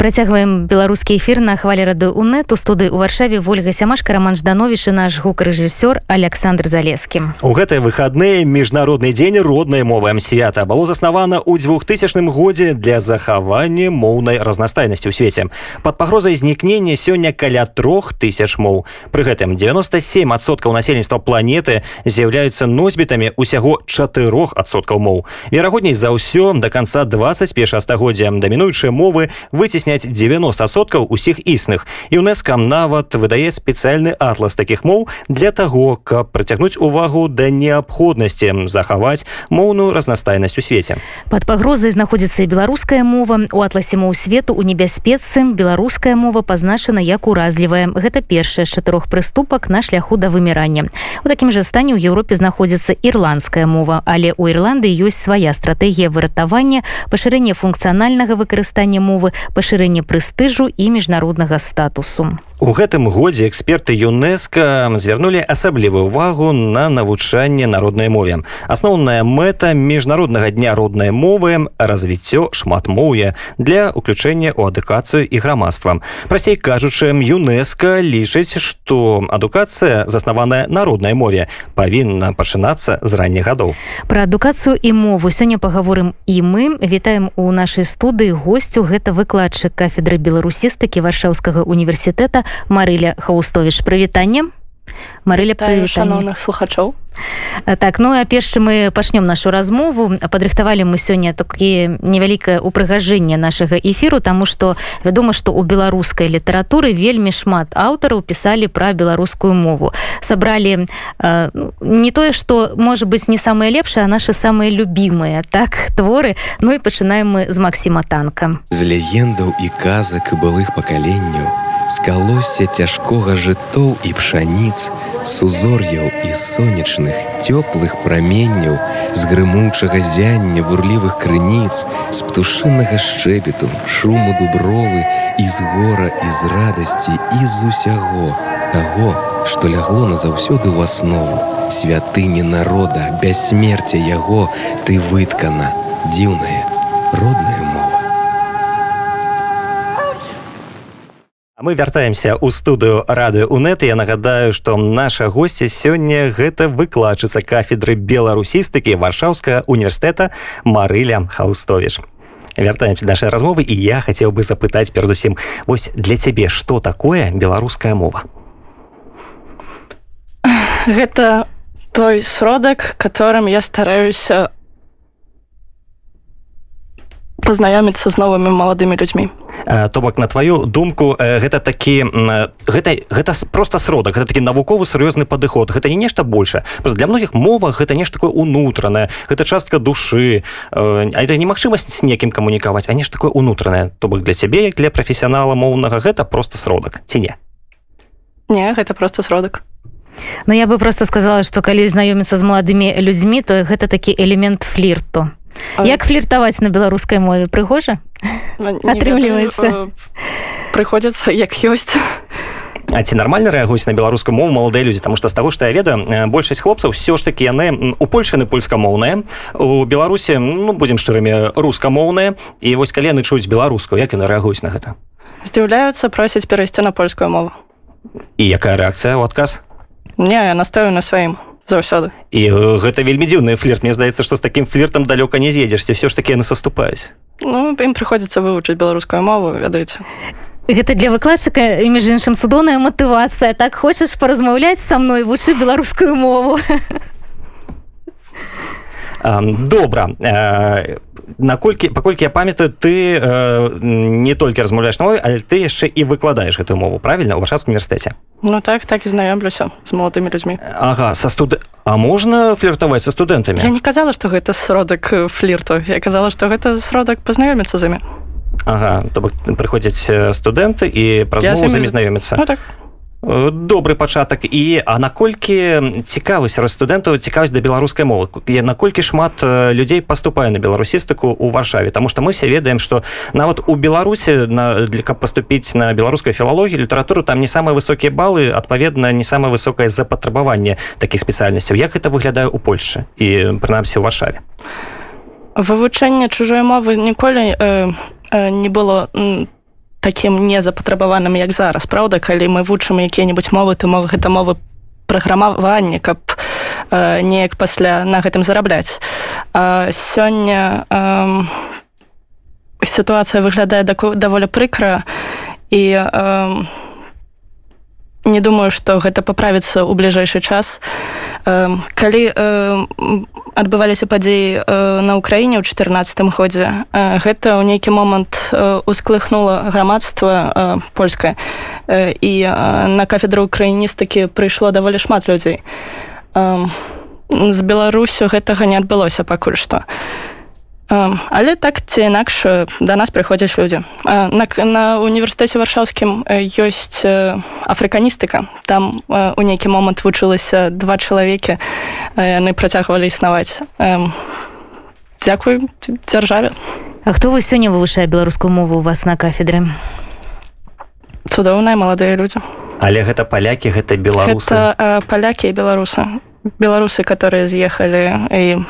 працягваем беларускі эфір на хвалі рады унет у студы ў варшаве ольга сямашка роман ждановіш і наш гукарэжысёр александр залескі. У гэтыя выхадныя міжнародны дзень роднай мовы свята было заснавана ў двухтысячным годзе для захавання моўнай разнастайнасці ў свеце. Под пагрозай знікнення сёння каля трох тысяч моў. Пры гэтым 97 адсоткаў насельніцтва планеты з'яўляюцца носьбітамі усяго чатырох адсоткаў моў. Верагодней за ўсё до конца 21 стагоддзя дамінуючыя мовы выцесня выясняць 90соткаў усіх існых юнеска нават выдае спецыяльны атлас таких моў для того каб прыцягнуць увагу да неабходнасці захаваць моўную разнастайнасць у свеце под пагрозай знаходзіцца беларуская мова. У атласе моў свету у небяспецы беларуская мова пазначана як уразлівая гэта першая з чатырох прыступак на шляху да вымірання. У такім жа стане ў Еўропе знаходзіцца ірландская мова але у ірланды ёсць свая стратэгія выратавання пашырэння функцыянальнага выкарыстання мовы пашырэння пашырэнне прэстыжу і міжнароднага статусу. У гэтым годзе эксперты ЮНЕСКа звярнулі асаблівую ўвагу на навучанне народнай мове. Асноўная мэта міжнароднага дня роднай мовы развіццё шматмоўя для ўключэння ў адукацыю і грамадства. Прасцей кажучы, ЮНЕСКа лічыць, што адукацыя, заснаваная народнай мове, павінна пачынацца з ранніх гадоў. Пра адукацыю і мову сёння пагаворым і мы вітаем у нашай студыі госцю гэта выкладчык кафедры беларусістыкі варшаўскага універсітэта марыля хаустовіш прывітанне марыля шановных слухачоў. Так ну а перш мы пачнём нашу размову падрыхтавалі мы сёння такі невялікае упрыгажэнне нашага эфіру таму што вядома што у беларускай літаратуры вельмі шмат аўтараў пісалі пра беларускую мову. Сабралі э, не тое што можа быць не самыя лепшыя а нашы самыя любімыя так творы. Ну і пачынаем мы з максіма танка. З легендаў і казак былых пакаленняў скалосся цяжкога жытоў і пшаніц с узор'яў і сонечных цёплых праменняў з грымучага зяння бурлівых крыніц з птушынага шчэбету шуму дубровы і з гора і з радасці і з усяго таго што лягло назаўсёды ў аснову. Святыні народа бяссмерця яго ты выткана дзіўная родная мы вяртаемся ў студыю радыё унет я нагадаю што наша госці сёння гэта выкладчыца кафедры беларусістыкі варшаўская універсітэта марыля хаустовіш вяртаемся нашай размовы і я хацеў бы запытаць перадусім вось для цябе што такое беларуская мова? Гэта той сродак которым я стараюся пазнаёміцца з новымі маладымі людзьмі Э, то бок на твою думку э, гэта такі гэта гэта просто сродак гэта такі навуковы сур'ёзны падыход. Гэта не нешта больше. Для многіх мовах гэта нешта такое унутранае гэта частка душы. Э, а это немагчымасць з некім камунікаваць а нешта такое унутранае. То бок для цябе як для прафесіянала моўнага гэта просто сродак ці не? Не гэта просто сродак. Ну я бы просто сказала что калі знаёміцца з маладымі людзьмі то гэта такі элемент флірту як фліртаваць на беларускай мове? Прыгожа? Атрымліваецца? Прыходзіцца як ёсць. А ці нармальна рэагуюць на беларускую мову маладыя людзі? Таму што з таго што я ведаю большасць хлопцаў все ж таки яны у польшчыны польскамоўныя у беларусі ну будзем шчырымі рускамоўныя. І вось калі яны чуюць беларускую як яны рэагуюць на гэта? Здзіўляюцца просяць перайсці на польскую мову. І якая рэакцыя ў адказ? Не я настаю на сваім заўсёды. І гэта вельмі дзіўны флірт. Мне здаецца што з такім фліртам далёка не з'едзешся. Все ж таки яны саступаюць. Ну ім прыходзіцца вывучыць беларускую мову ведаеце. Гэта для выкладчыка між іншым цудоўная матывацыя. Так хочаш паразмаўляць са мной вучы беларускую мову добра. Наколькі паколькі я памятаю ты э, не толькі размаўляеш мовы але ты яшчэ і выкладаеш эту мову правильно у вашаску універсітэце Ну так так і знаёмлюся з маладымі людзьмі Ага са студ А можна фліртаваць са студэнтамі Я не казала што гэта сродак флірту я казала што гэта сродак пазнаёміцца з імі. Ага то бок прыходзяць студэнты і праз імі знаёміцца ну, так добры пачатак і а наколькі цікавасць раз студэнтаў цікавасць да беларускай мовы? Наколькі шмат людзей паступае на беларусістыку у варшаве? Тому что мы все ведаем что нават у беларусі на для каб поступіць на беларускай філалогію літаратуру там не самыя высокія балы адпаведна не самае высокае запатрабаванне такіх спецыяльнасцяў. Як гэта выглядае у польльше і прынамсі ў варшаве? Вывучэнне чужой мовы ніколі э, э, не было такім незапатрабаваным як зараз праўда калі мы вучым якія-небудзь мовы то мовы гэта мовы праграмавання каб э, неяк пасля на гэтым зарабляць. Сёння э, сітуацыя выглядае даволі прыкра і э, не думаю што гэта паправіцца ў бліжэйшы час. Калі адбываліся падзеі на ўкраіне ў чатырнацатым годзе гэта ў нейкі момант усклыхнула грамадства польскае. І на кафедру украіністыкі прыйшло даволі шмат людзей. З беларусю гэтага не адбылося пакуль што але так ці інакш да нас прыходзяць людзі. На, на універсітэце варшаўскім ёсць афрыканістыка. Там у нейкі момант вучылася два чалавекі яны працягвалі існаваць. Дзякуй дзяржаве. А хто вы сёння вывышае беларускую мову у вас на кафедры? Цудоўныя маладыя людзі. Але гэта палякі гэта беларусы? Гэта, палякі і беларусы. Беларусы которые з'ехалі і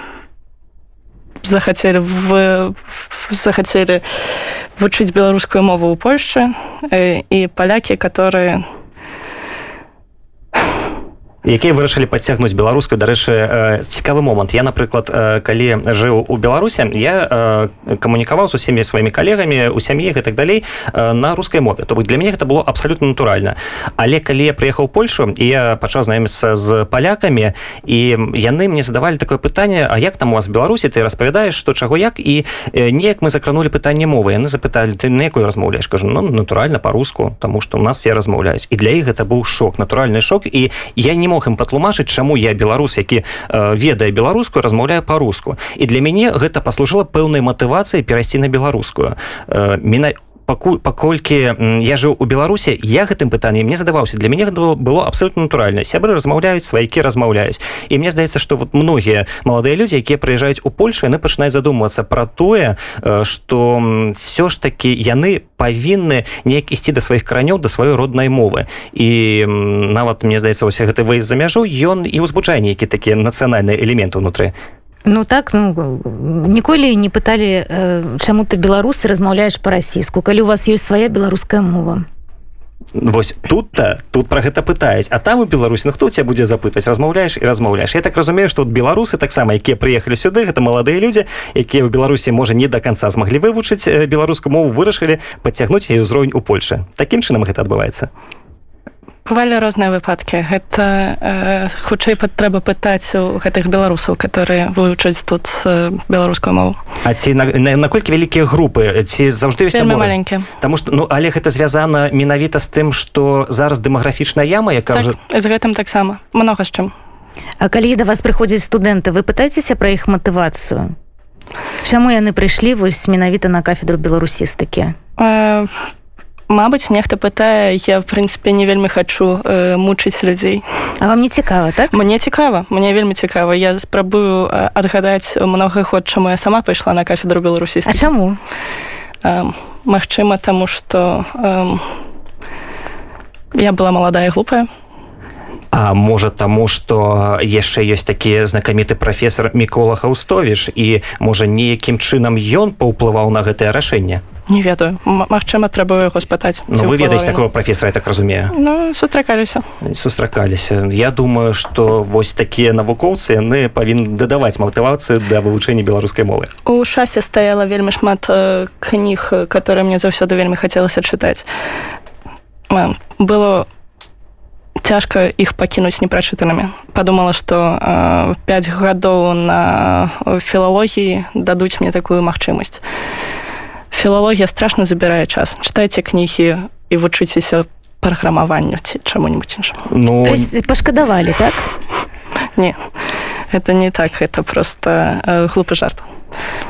захацелі в захацелі вучыць беларускую мову ў польшчы і палякі которые якія вырашылі падцягнуць беларускую дарэчы цікавы момант я напрыклад калі жыў у беларусе я камунікаваў з усімі сваімі калегамі у сям'і і так далей на рускай мове то бок для мяне гэта было абсалютна натуральна але калі я прыехаў польшу і я пачаў знаёміцца з палякамі і яны мне задавалі такое пытанне А як там у вас беларусі ты распавядаеш што чаго як? І неяк мы закранули пытанне мовы. Яны запыталі ты на якой размаўляеш кажу ну натуральна по-руску тому что у нас все размаўляюць і для іх гэта быў шок натуральны шок. І я не мог ім патлумачыць чаму я беларус які э, ведае беларускую размаўляю по-руску і для мяне гэта паслужыла пэўнай матывацыяй перайсці на беларускую. Э, мена пакуль паколькі я жыў у беларусе я гэтым пытаннем не задаваўся. Для мяне было, абсолютно натуральна. Сябры размаўляюць сваякі размаўляюць. І мне здаецца что вот многія маладыя людзі якія прыязджаюць у польшу яны пачынаюць задумвацца про тое что все ж таки яны павінны неяк ісці да сваіх каранёў да сваёй роднай мовы. І нават мне здаецца вось гэты выезд за мяжу ён і ўзбуджае нейкі такія нацыянальныя элементы унутры Ну так ну, ніколі не пыталі чаму ты беларусы размаўляеш па-расійску калі у вас ёсць свая беларуская мова? Вось тут-то тут про гэта пытаюць а там у беларусі ну хто тебя будзе запытваць? Размаўляеш і размаўляеш. Я так разумею што беларусы таксама якія прыехалі сюды гэта маладыя людзі якія ў беларусі можа не до конца змаглі вывучыць беларускую мову вырашылі падцягнуць яе ўзровень у Польше Такім чынам гэта адбываецца бывалі розныя выпадкі. Гэта э, хутчэй трэба пытаць у гэтых беларусаў которые вывучаць тут э, беларускую мову. А ці наколькі на, на вялікія групы? Ці заўжды ёсць маленькія Таму што ну але гэта звязана менавіта з тым што зараз дэмаграфічная яма якая так, ўжо... з гэтым таксама. Многа з чым. А калі да вас прыходзяць студэнты вы пытаецеся пра іх матывацыю? Чаму яны прыйшлі вось менавіта на кафедру беларусістыкі? Э, Мабыць нехта пытае я в прынцыпе не вельмі хачу э, мучыць людзей. А вам не цікава так? Мне цікава мне вельмі цікава. Я спрабую э, адгадаць много год чаму я сама пайшла на кафедру беларусі А чаму? Э, Магчыма таму что э, я была маладая глупая. А можа таму што яшчэ ёсць такі знакаміты прафесор мікола хаўстовіш і можа неякім чынам ён паўплываў на гэтае рашэнне не ведаю. Мачыма трэба яго спытаць ну, вы ведаеце такого прафесора я так разумею? Ну, сустракаліся. Сустракаліся. Я думаю что вось такія навукоўцы яны павінны дадаваць матывацыю да вывучэння беларускай мовы. У шафе стаяла вельмі шмат э, кніг которые мне заўсёды вельмі хацелася чытаць. Было цяжка іх пакінуць непрачытанымі. Падумала што э, 5 гадоў на філалогіі дадуць мне такую магчымасць філалогія страшна забірае час. Чытайце кнігі і вучыцеся праграмаванню ці чаму-нибудь іншым ну пашкадавалі так? Не это не так это просто э, глупы жарт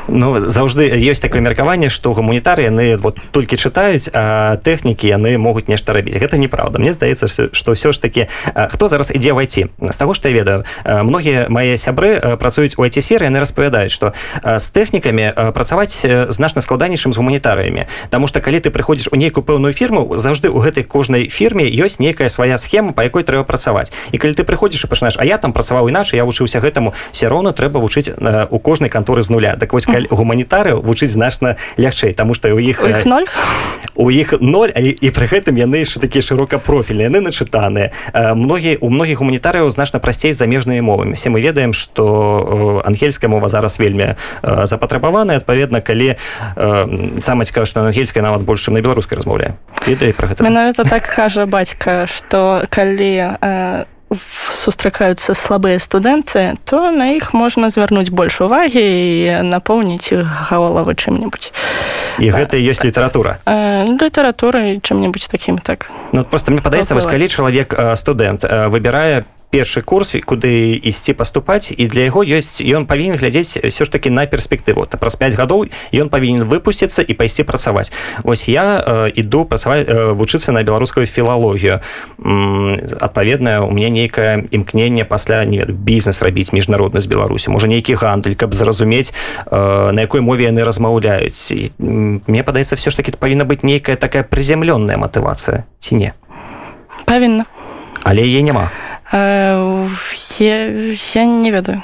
Ну заўжды ёсць такое меркаванне што гуманітары яны вот толькі чытаюць а тэхнікі яны могуць нешта рабіць. Гэта неправда Мне здаецца што ўсё ж такі хто зараз ідзе вайти з таго што я ведаю многія мае сябры працуюць у айці-сферы яны распавядаюць што з тэхнікамі працаваць значна складанейшым з гуманітарыямі. Таму што калі ты прыходзіш у нейкую пэўную фірму заўжды ў гэтай кожнай фірме ёсць нейкая свая схема па якой трэба працаваць. І калі ты прыходзіш і пачынаеш А я там працаваў іначай я вучыўся гэтаму все роўна трэба вучыць у кожнай канторы з нуля нуля так вось гуманітары вучыць значна лягчэй тому что у іх ноль? у іх ноль і, і пры гэтым яны яшчэ такія шырокапрофільныя яны начытаныя. Многія у многіх гуманітарыяў значна прасцей замежнымі мовамі. Все мы ведаем что ангельская мова зараз вельмі запатрабаваная. Адпаведна калі самае цікава што ангельская нават больш чым на беларускай размаўляе. Ведае про гэта? Менавіта так кажа бацька что калі сустракаюцца слабыя студэнты то на іх можна звярнуць больш увагі і напоўніць іх галавы чым-небудзь. І гэта ёсць літаратура? Літаратурай чым-небудзь такім так. Ну просто мне падаецца вось калі чалавек студэнт выбірае першы курс куды ісці паступаць і для яго ёсць ён павінен глядзець все ж таки на перспектыву. То праз 5 гадоў ён павінен выпусціцца і пайсці працаваць. Ось я э, іду працаваць э, вучыцца на беларускую філалогію. Адпаведная у меня нейкае імкненне пасля не веду бізнес рабіць міжнародны з беларусі. Можа нейкі гандаль каб зразумець э, на якой мове яны размаўляюць. І, мне падаецца все ж таки павінна быць нейкая такая прызямлённая матывацыя ці не? Павінна. Але яе няма. Э, я, я не ведаю.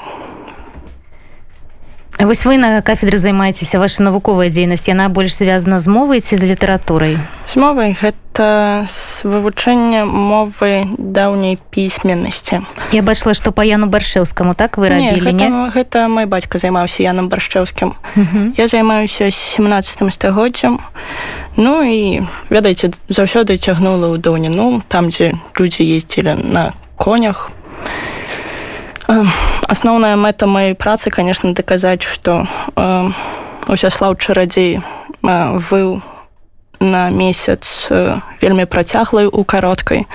Вось вы на кафедры займаецеся ваша навуковая дзейнасць яна больш звязана з мовай ці з літаратурай з мовай гэта вывучэнне мовы даўняй пісьменнасці я бачыла што па яну баршэўскаму так вы рабілі не, гэта, гэта мой бацька займаўся яном баршчэўскім я займаюся 17 стагоддзям ну і ведаеце заўсёды цягнула ў даўніну там дзе людзі ездзілі на конях. Асноўная мэта маёй працы, конечно, даказаць, што э, усяслаў чарадзей э, выл на месяц э, вельмі працяглай у кароткай.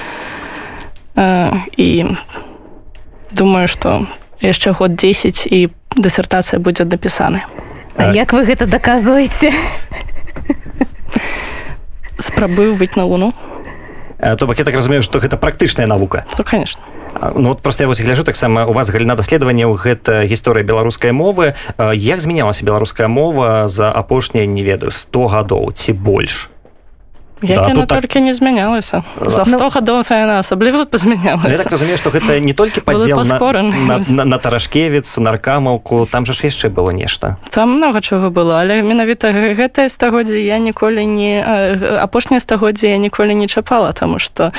Э, і думаю, што яшчэ год 10 і дысертацыя будзе напісана. А як вы гэта даказваеце? Спрабую выйти на луну. Э, то бок я так разумею што гэта практычная навука. Ну, конечно. Ну вот просто я вось гляжу таксама у вас галіна даследаванняў гэта гісторыя беларускай мовы. Э, як змянялася беларуская мова за апошнія не ведаю 100 гадоў ці больш як да, яна толькі так... не змянялася за 100 ну, гадоў яна асабліва пазмянялася так разумею што гэта не толькі падзел на, на, на, на таражкевіцу наркамаўку там жа ж яшчэ было нешта там много чого было але менавіта гэтае стагоддзе я ніколі не апошняе стагоддзе я ніколі не чапала тому что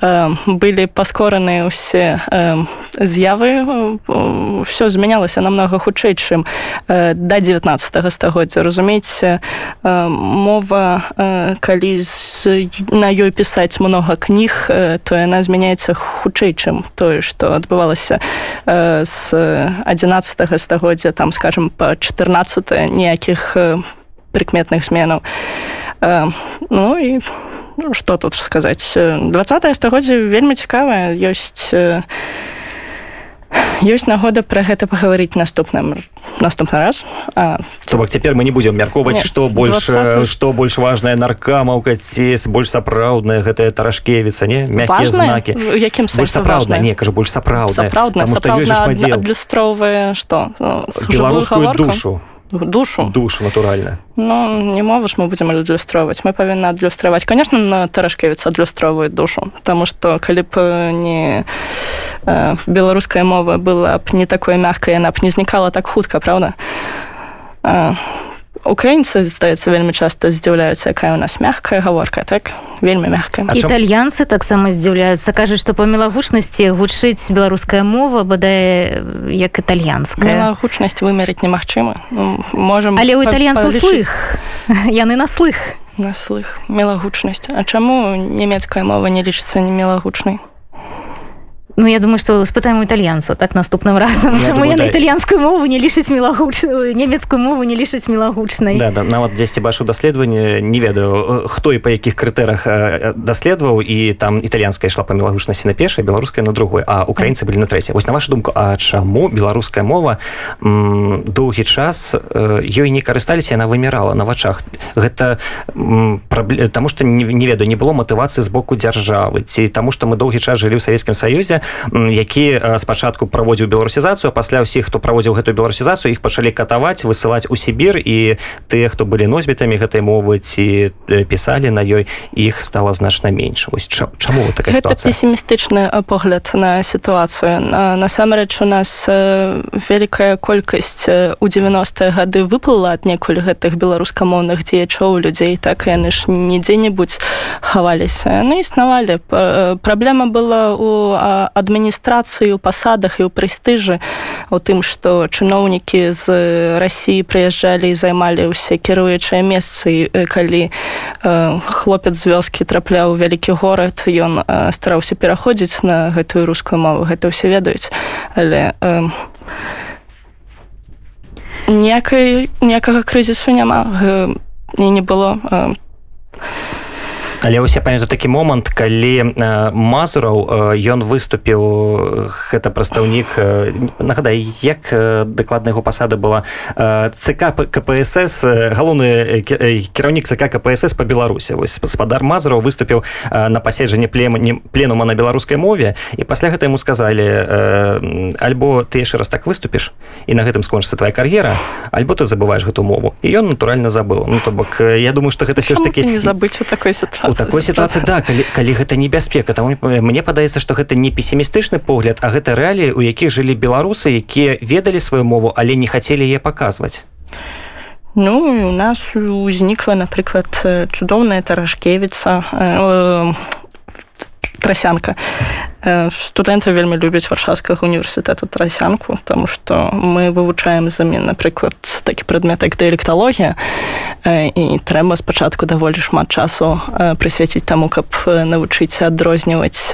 э, былі паскораныя ўсе э, з'явы все змянялася намного хутчэй чым э, да 19 стагоддзя разумееце э, мова э, калі з на ёй пісаць много кніг то яна змяняецца хутчэй чым тое што адбывалася з 11 стагоддзя там скажем по 14 ніякіх прыкметных зменаў ну і что тут сказаць 20 стагоддзя вельмі цікавая ёсць ёсць нагода пра гэта пагаварыць наступным наступны раз. То бок цяпер мы не будзем мяркоўваць што больш што больш важная наркамаўка ці больш сапраўдная гэтая таражкевіца не? Мяккія знакі. Якім сапраўдна не кажа больш сапраўдна адлюстроўвае што беларускую душу душу. Душу натуральна ну не мову ж мы будзем адлюстроўваць мы павінны адлюстраваць конечно на таражкевіца адлюстроўваюць душу потому что калі б не э, беларуская мова была б не такое мягкая яна б не знікала так хутка правда? Э, украінцы здаецца вельмі часта здзіўляюцца якая у нас мягкая гаворка так? Вельмі мягкая. Італьянцы таксама здзіўляюцца кажуць што па мелагучнасці гучыць беларуская мова бадай як італьянская. Гучнасць вымерыць немагчыма. Ну, можем але у італьянцаў слых. Яны на слых. На слых. Мелагучнасць А чаму нямецкая мова не лічыцца не мелагучнай Ну я думаю что спытаем італьянцу так наступным разам чаму я на італьянскую мову не лішыць мелагучную нямецкую мову не лішыць мелагучнай да, да, нават дзесьці бачу даследаванне не ведаю хто і па якіх крытэрах даследаваў і там італьянская ішла па мелагучнасці на першай беларуская на другой а украінцы былі на трэцяй вось на вашу думку А чаму беларуская мова доўгі час ёй не карысталіся яна вымірала на вачах? Гэта таму што не, не ведаю не было матывацыі з боку дзяржавы ці таму што мы доўгі час жылі ў савецкім саюзе які спачатку праводзіў беларусізацыю пасля ўсіх хто праводзіў гэтую беларусізацыю іх пачалі катаваць высылаць у Сібір і тыя хто былі носьбітамі гэтай мовы ці пісалі на ёй іх стала значна менш. Вось чаму такая пессімістычны погляд на сітуацыю. Насамрэч у нас вялікая колькасць у 90-е гады выплыла аднекуль гэтых беларускамоўных дзеячоў людзей так яны ж не дзе-небудзь хаваліся. Яны існавалі. Праблема была у адміністрацыі у пасадах і ў прэстыжы у тым што чыноўнікі з рассіі прыязджалі і займалі ўсе кіруючыя месцы. Калі хлопец з вёскі трапляў вялікі горад ён стараўся пераходзіць на гэтую рускую мову гэта ўсе ведаюць. Але ніякай ніякага крызісу няма. І не было але ўсе памятаю такі момант калі мазураў ён выступіў гэта прадстаўнік нагадай як дакладна яго пасада была цк кпсс галоўны кіраўнік цк кпсс по беларусі. Вось гаспадар мазураў выступіў на паседжанне плема не пленума на беларускай мове і пасля гэта яму сказалі альбо ты яшчэ раз так выступіш і на гэтым скончыцца твоя кар'ера альбо ты забываешь гэту мову. І ён натуральна забыл ну то бок я думаю что гэта все ж таки не забыць у такой ситуации у такой сітуацыі да калі, калі гэта небяспека. Там мне падаецца што гэта не песімістычны погляд а гэта рэаліі у якіх жылі беларусы якія ведалі сваю мову але не хацелі яе паказваць. Ну у нас узнікла напрыклад цудоўная таражкевіца э, трасянка студэнты вельмі любяць варшаўскага універсітэту трасянку тому что мы вывучаем замі напрыклад такі прадмет як дыялекталогія. І трэба спачатку даволі шмат часу прысвяціць таму каб навучыць адрозніваць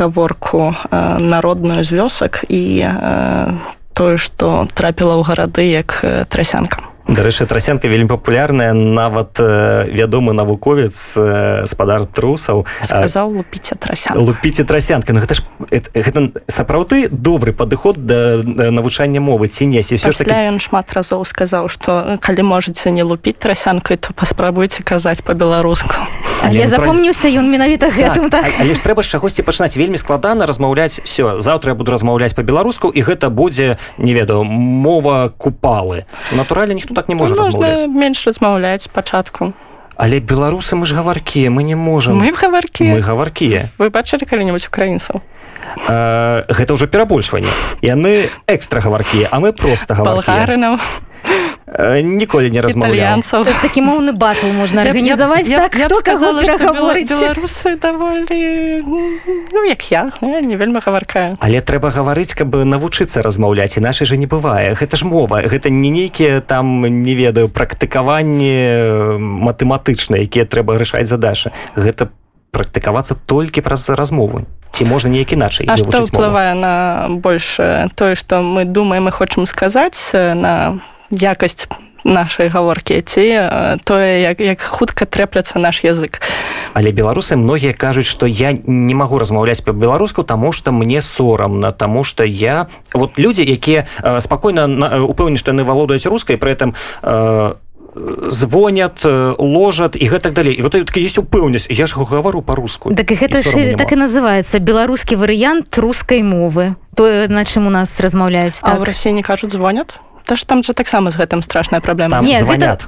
гаворку народную з вёсак і тое што трапіла ў гарады як трасянка дарэчы трасянка вельмі папулярная нават вядомы навуковец спадар трусаў. Сказаў лупіце трасян лупіце трасянка ну, гэта ж гэта сапраўды добры падыход да навучання мовы ці не? Все таки ён шмат разоў сказаў што калі можаце не лупіць трасянкай то паспрабуйце казаць по-беларуску але запомніўся ён менавіта гэтым так, так. але ж трэба чагосьці пачынаць вельмі складана размаўляць. Все заўтра я буду размаўляць по-беларуску і гэта будзе не ведаю мова купалы. Натуральна ніхто так не можа можна менш размаўляць пачатку. Але беларусы мы ж гаваркія мы не можем мы гаваркі. Мы гаваркія вы бачылі калі-нибудь украінцаў? Гэта ўжо перабольшванне. Яны экстра гаваркія а мы просто гаваркарынаў ніколі не размаўлянцаў такі моўны батл можна арганізаваць так хто казала беларусы даволі ну як я я не вельмі гаваркаю. Але трэба гаварыць каб навучыцца размаўляць і нашай жа не бывае. Гэта ж мова гэта не нейкія там не ведаю практыкаванні матэматычныя якія трэба рашаць задачы. Гэта практыкавацца толькі праз размову. Ці можа неяк іначай што ўплывае на больш тое што мы думаем мы хочам сказаць на якасць нашай гаворкі ці тое як, як хутка трэпляцца наш язык. Але беларусы многія кажуць што я не магу размаўляць по-беларуску таму што мне сорамна таму што я вот людзі якія спакойна упэўнены што яны валодаюць рускай пры этом звонят ложат і гэтак далей. І вот такі есть упэўнасць я ж гавару по-руску так гэта ж так і называется беларускі варыянт рускай мовы. Тое на чым у нас размаўляюць так. в рассіі не кажуць звонят Та ж там же таксама з гэтым страшная праблема не, гэта,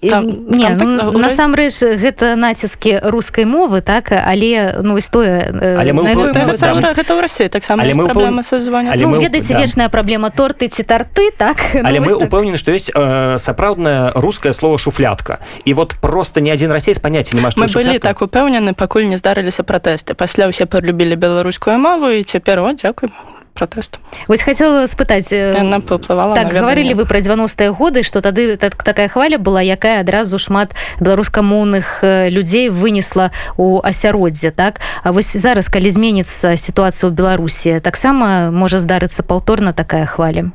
там, не там, ну, так, насамрэч гэта націскі рускай мовы так але ну вось тое гэта ў рассі таксама праблема са звання ну, ведаеце да. вечная праблема торты ці тарты так? Але ну, мы упэўнены так. што ёсць э, сапраўднае рускае слово шуфлятка і вот просто ні адзін расей паняцці нема мы былі так упэўнены пакуль не здарыліся пратэсты пасля ўсе палюбілі беларускую мову і цяпер о дзякуй протэст вось хотела спытаць паўплывала так гаварылі вы пра 90-е годы что тады так, такая хваля была якая адразу шмат беларускамоўных людзей вынесла у асяроддзе так? А вось зараз калі зменіцца сітуацыя ў беларусі таксама можа здарыцца паўторна такая хваля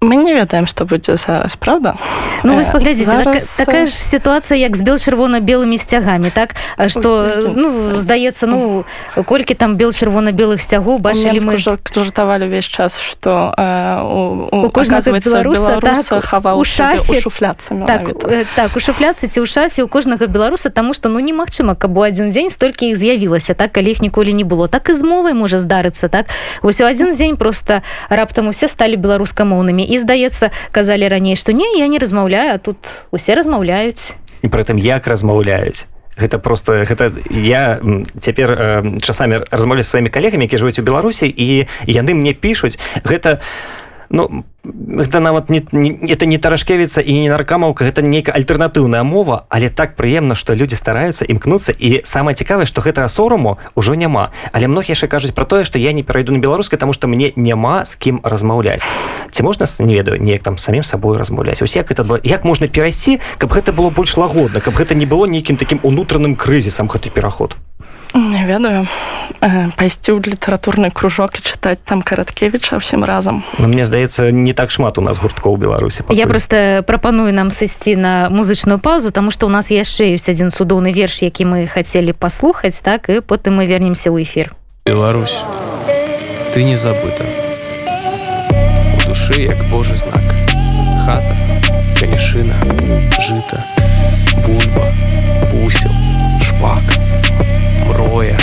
мы не ведаем што будзе зараз правда? Ну вось паглядзіце зараз... так, такая ж сітуацыя як з бел чырвона-белымі сцягамі так? Что ну здаецца ну колькі там бел чырвона-белых сцягоў бачылі мы? жартавалі увесь час что э, у, у, кожнага беларуса так, хаваў у шафе шуфляцца так, э, так у шуфляцы ці ў шафе у кожнага беларуса тому что ну немагчыма каб у адзін дзень столькі іх з'явілася так калі іх ніколі не было так і з мовай можа здарыцца так? Вось у адзін дзень просто раптам усе сталі беларускамоўнымі і здаецца казалі раней што не я не размаўляю тут усе размаўляюць і прытым як размаўляюць гэта просто гэта я цяпер э, часамі размаўляю сваімі калегамі які жывуць у беларусі і яны мне пішуць гэта ну это нават не, не это не таражкевіца і не наркамаўка гэта нейкая альтэрнатыўная мова але так прыемна што людзі стараюцца імкнуцца і самае цікавае што гэтага сораму ўжо няма. Але многія яшчэ кажуць про тое што я не перайду на беларускай таму што мне няма з кім размаўляць. Ці можна не ведаю неяк там самім сабой размаўляць? Усе это як можна перайсці каб гэта было больш лагодна каб гэта не было нейкім такім унутраным крызісам гэты пераход? не ведаю. Пайсці ў літаратурны кружок і чытаць там караткевіча ўсім разам. Ну, мне здаецца не так шмат у нас гурткоў беларусі пакуль. я просто прапаную нам сысці на музычную паузу тому что у нас яшчэ ёсць адзін цудоўны верш які мы хацелі паслухаць так і потым мы вернемся ў эфир Беларусь ты не забыта. У душы як божы знак. Хата канешына жыта бульба бусел шпак мроя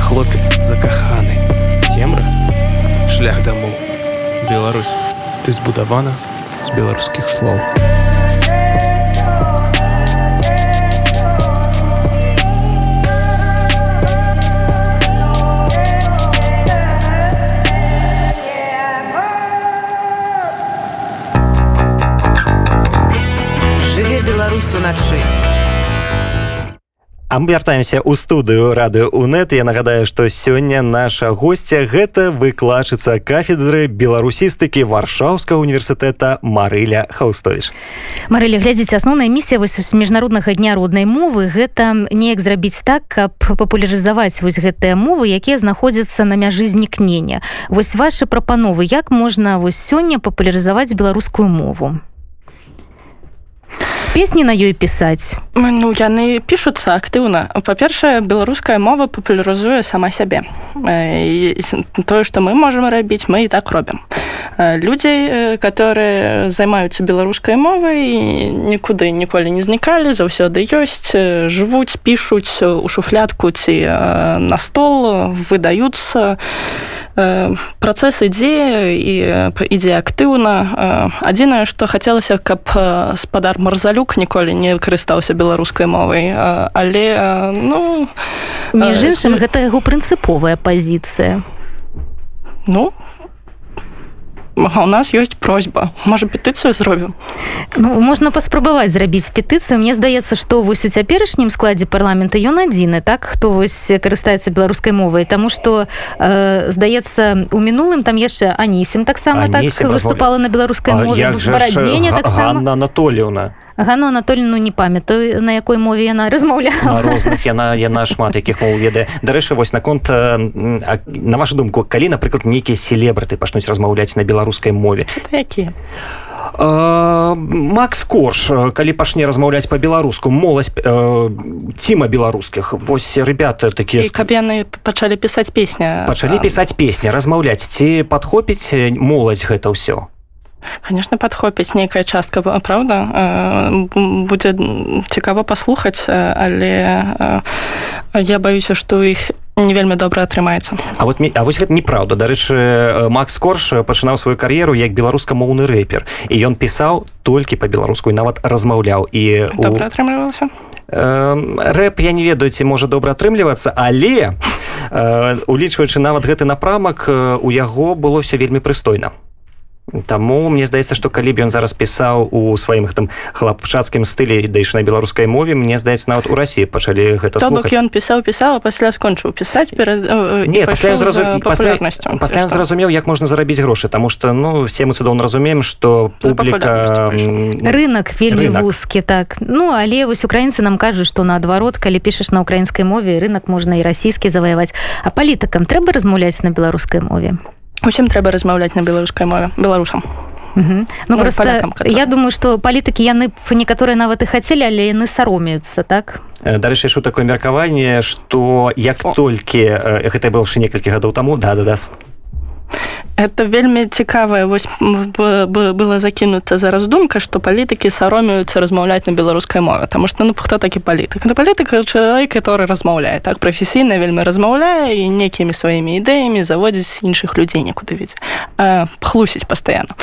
хлопец закаханы цемра шлях дамоў Беларусь ты збудавана з беларускіх слоў жыве беларус уначы вяртаемся ў студыю радыё унет я нагадаю што сёння наша госця гэта выкладчыца кафедры беларусістыкі варшаўскага універсітэта марыля хаустовіш марыля глядзіце асноўная місія вось міжнароднага дня роднай мовы. Гэта неяк зрабіць так каб папулярызаваць вось гэтыя мовы якія знаходзяцца на мяжы знікнення. Вось ваши прапановы як можна вось сёння папулярызаваць беларускую мову песні на ёй пісаць? Ну яны пішуцца актыўна. Па-першае беларуская мова папулярызуе сама сябе. Тое што мы можемм рабіць мы і так робім. Людзей которые займаюцца беларускай мовай нікуды ніколі не знікалі заўсёды ёсць жывуць пішуць у шуфлятку ці на стол выдаюцца. Э, працэс ідзе і ідзе актыўна адзінае што хацелася каб спадар марзалюк ніколі не карыстаўся беларускай мовай але ну між іншым гэта яго прынцыповая пазіцыя. Ну у нас ёсць просьба. Можа петыцыю зробім ну, можна паспрабаваць зрабіць петыцыю Мне здаецца што вось у цяперашнім складзе парламента ён адзіны так хто вось карыстаецца беларускай мовай. Таму што э, здаецца у мінулым там яшчэ анісім таксама так выступала на беларускай мове. барадзеня таксама. Анатоліўна Гану Анатольну не памятаю на якой мове яна размаўляла розных яна яна шмат якіх мол ведае дарэчы вось наконт на вашу думку калі напрыклад нейкія селебраты пачнуць размаўляць на беларускай мове якія Макс корж калі пачне размаўляць по-беларуску моладзь ціма беларускіх. Вось ребята такія каб яны пачалі пісаць песня пачалі пісаць песня размаўляць ці падхопіць моладзь гэта ўсё конечно падхопіць нейкая частка правда? Будзе цікава паслухаць але я баюся што іх не вельмі добра атрымаецца. А вот а вось гэта неправда. Дарэчы Макс корж пачынаў сваю кар'еру як беларускамоўны рэпер. І ён пісаў толькі па-беларуску нават размаўляў. І добра атрымлівалася? Рэп я не ведаю ці можа добра атрымлівацца але улічваючы нават гэты напрамак у яго было все вельмі прыстойна Таму мне здаецца што калі б ён зараз пісаў у сваім гэтым хлапчацкім стылі даеш на беларускай мове мне здаецца нават у рассіі пачалі гэта ён пісаў пісаў пасля скончыў пісаць перад не пасля пасля зразумеў як можна зарабіць грошы Таму што ну все мы цудоўна разумеем што публіка рынок вельмі вузкі так. Ну але вось украінцы нам кажуць што наадварот калі пішаш на украінскай мове рынок можна і расійскі заваяваць. А палітыкам трэба размаўляць на беларускай мове усім трэба размаўляць на беларускай мове беларусам ну, ну просто полякам, я думаю что палітыкі яны некаторыя нават і хацелі але яны саромеюцца так? Дарэчы шу такое меркаванне что як О. толькі гэта было яшчэ некалькі гадоў таму да да да это вельмі цікавая вось была закінута зараз думка што палітыкі саромеюцца размаўляць на беларускай мове там што ну хто такі палітык? На палітыка чалавек который размаўляе так прафесійна вельмі размаўляе і некімі сваімі ідэямі заводзіць іншых людзей некуды відзе хлусіць пастаянно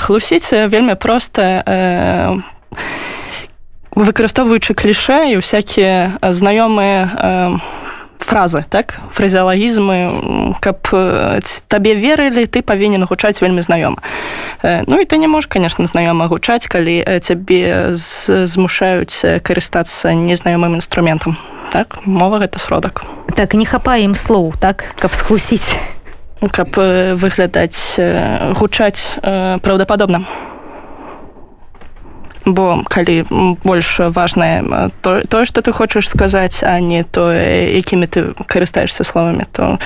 хлусіць вельмі проста выкарыстоўваючы кліше і всякие знаёмыя фразы. Так фразеалагізмы каб табе верылі ты павінен гучаць вельмі знаёма. Ну і ты не можешь конечно знаёма гучаць калі цябе змушаюць карыстацца незнаёмым інструментам. Так мова гэта сродак. Так не хапае ім слоў так каб схлусіць. Каб выглядаць гучаць праўдападобна бо калі больш важнае тое то, што ты хочаш сказаць а не то якімі ты карыстаешься словамі то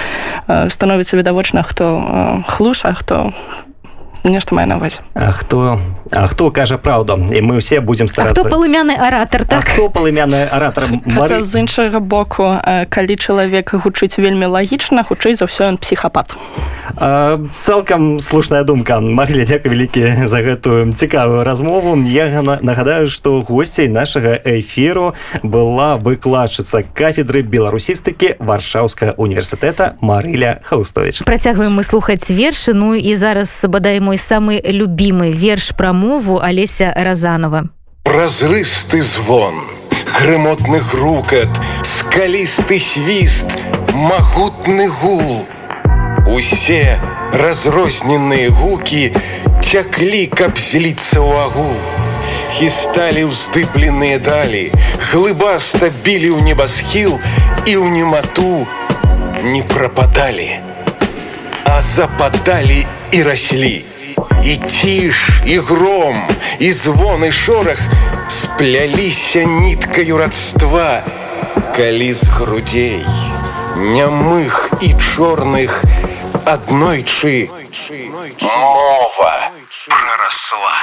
становіцца відавочна хто хлус а хто нешта мае на увазе А хто А хто кажа праўду і мы ўсе будзем старацца палымяны аратар так? хто палымяны аратар Мар... з іншага боку калі чалавек гучыць вельмі лагічна хутчэй за ўсё ён псіхапат. Цалкам слушная думка. Марля дзяка вялікі за гэтую цікавую размову. Я нагадаю што госцей нашага эфіру была выкладчыца кафедры беларусістыкі варшаўскага універсітэта Марыля Хаустович працягваем мы слухаць вершы. Ну і зараз бадай мой самы любімы верш пра мову алеся разанова разрысты звон грымотны грукат скалісты свіст магутны гул. Усе разрозненыя гукі цяклі каб зліцца ў агул хісталі ўздыбленыя далі глыбаста білі ў небасхіл і ў немату не прападалі а западалі і раслі і ціш і гром і звон і шорах спляліся ніткаю радства калі з грудзей нямых і чорных аднойчы мова прорасла